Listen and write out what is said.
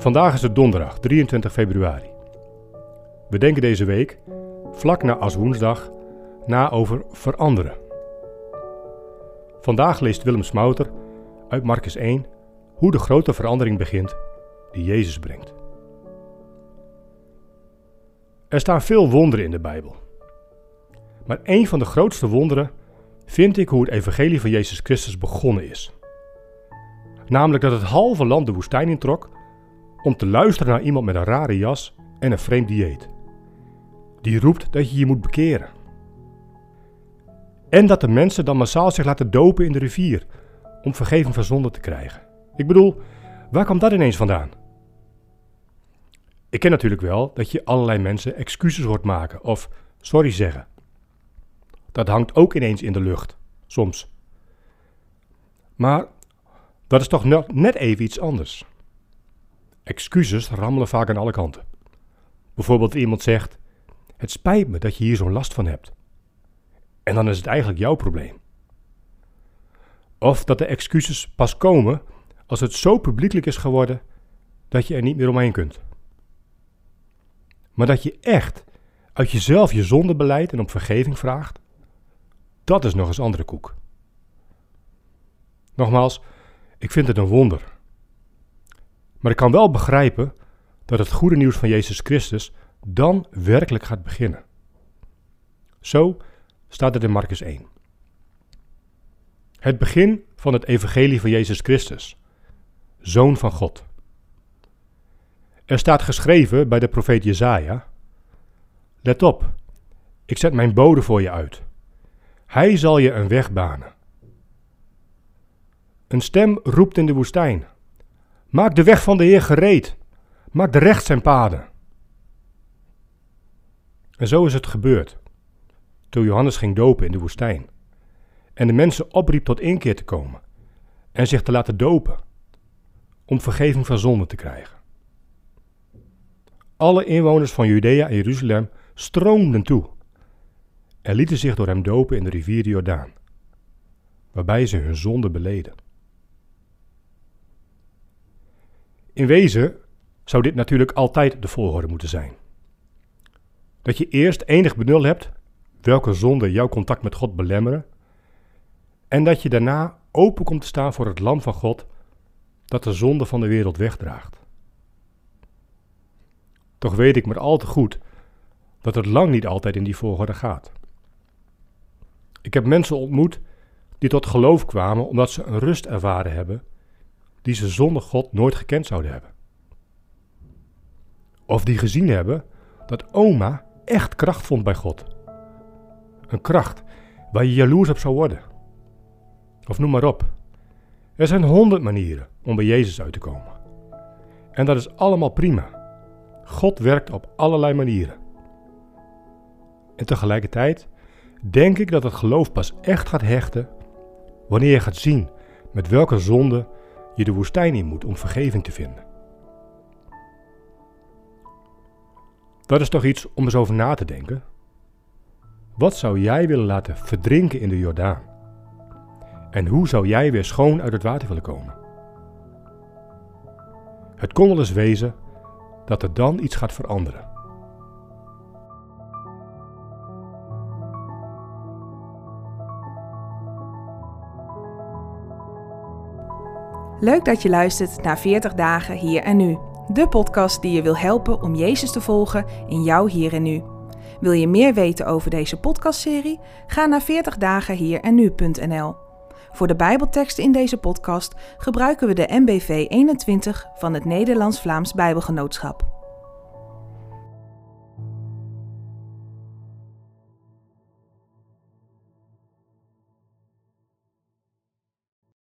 Vandaag is het donderdag 23 februari. We denken deze week, vlak na Aswoensdag, na over veranderen. Vandaag leest Willem Smouter uit Marcus 1 hoe de grote verandering begint die Jezus brengt. Er staan veel wonderen in de Bijbel. Maar een van de grootste wonderen vind ik hoe het evangelie van Jezus Christus begonnen is. Namelijk dat het halve land de woestijn introk om te luisteren naar iemand met een rare jas en een vreemd dieet. Die roept dat je je moet bekeren. En dat de mensen dan massaal zich laten dopen in de rivier om vergeving van zonde te krijgen. Ik bedoel, waar kwam dat ineens vandaan? Ik ken natuurlijk wel dat je allerlei mensen excuses hoort maken of sorry zeggen. Dat hangt ook ineens in de lucht, soms. Maar dat is toch net even iets anders. Excuses rammelen vaak aan alle kanten. Bijvoorbeeld iemand zegt: Het spijt me dat je hier zo'n last van hebt. En dan is het eigenlijk jouw probleem. Of dat de excuses pas komen als het zo publiekelijk is geworden dat je er niet meer omheen kunt. Maar dat je echt uit jezelf je zonde beleidt en om vergeving vraagt, dat is nog eens andere koek. Nogmaals, ik vind het een wonder. Maar ik kan wel begrijpen dat het goede nieuws van Jezus Christus dan werkelijk gaat beginnen. Zo staat het in Marcus 1. Het begin van het evangelie van Jezus Christus, Zoon van God. Er staat geschreven bij de profeet Jezaja: Let op, ik zet mijn bode voor je uit. Hij zal je een weg banen. Een stem roept in de woestijn: Maak de weg van de Heer gereed. Maak de recht zijn paden. En zo is het gebeurd. Toen Johannes ging dopen in de woestijn. En de mensen opriep tot inkeer te komen. En zich te laten dopen. Om vergeving van zonde te krijgen. Alle inwoners van Judea en Jeruzalem stroomden toe. En lieten zich door hem dopen in de rivier de Jordaan. Waarbij ze hun zonde beleden. In wezen zou dit natuurlijk altijd de volgorde moeten zijn. Dat je eerst enig benul hebt welke zonden jouw contact met God belemmeren, en dat je daarna open komt te staan voor het Lam van God dat de zonde van de wereld wegdraagt. Toch weet ik maar al te goed dat het lang niet altijd in die volgorde gaat. Ik heb mensen ontmoet die tot geloof kwamen omdat ze een rust ervaren hebben die ze zonder God nooit gekend zouden hebben. Of die gezien hebben dat oma echt kracht vond bij God. Een kracht waar je jaloers op zou worden. Of noem maar op. Er zijn honderd manieren om bij Jezus uit te komen. En dat is allemaal prima. God werkt op allerlei manieren. En tegelijkertijd denk ik dat het geloof pas echt gaat hechten wanneer je gaat zien met welke zonde je de woestijn in moet om vergeving te vinden. Dat is toch iets om eens over na te denken? Wat zou jij willen laten verdrinken in de Jordaan? En hoe zou jij weer schoon uit het water willen komen? Het kon wel eens wezen dat er dan iets gaat veranderen. Leuk dat je luistert naar 40 dagen hier en nu. De podcast die je wil helpen om Jezus te volgen in jouw hier en nu. Wil je meer weten over deze podcastserie? Ga naar 40dagenhier en nu.nl. Voor de Bijbelteksten in deze podcast gebruiken we de MBV 21 van het Nederlands-Vlaams Bijbelgenootschap.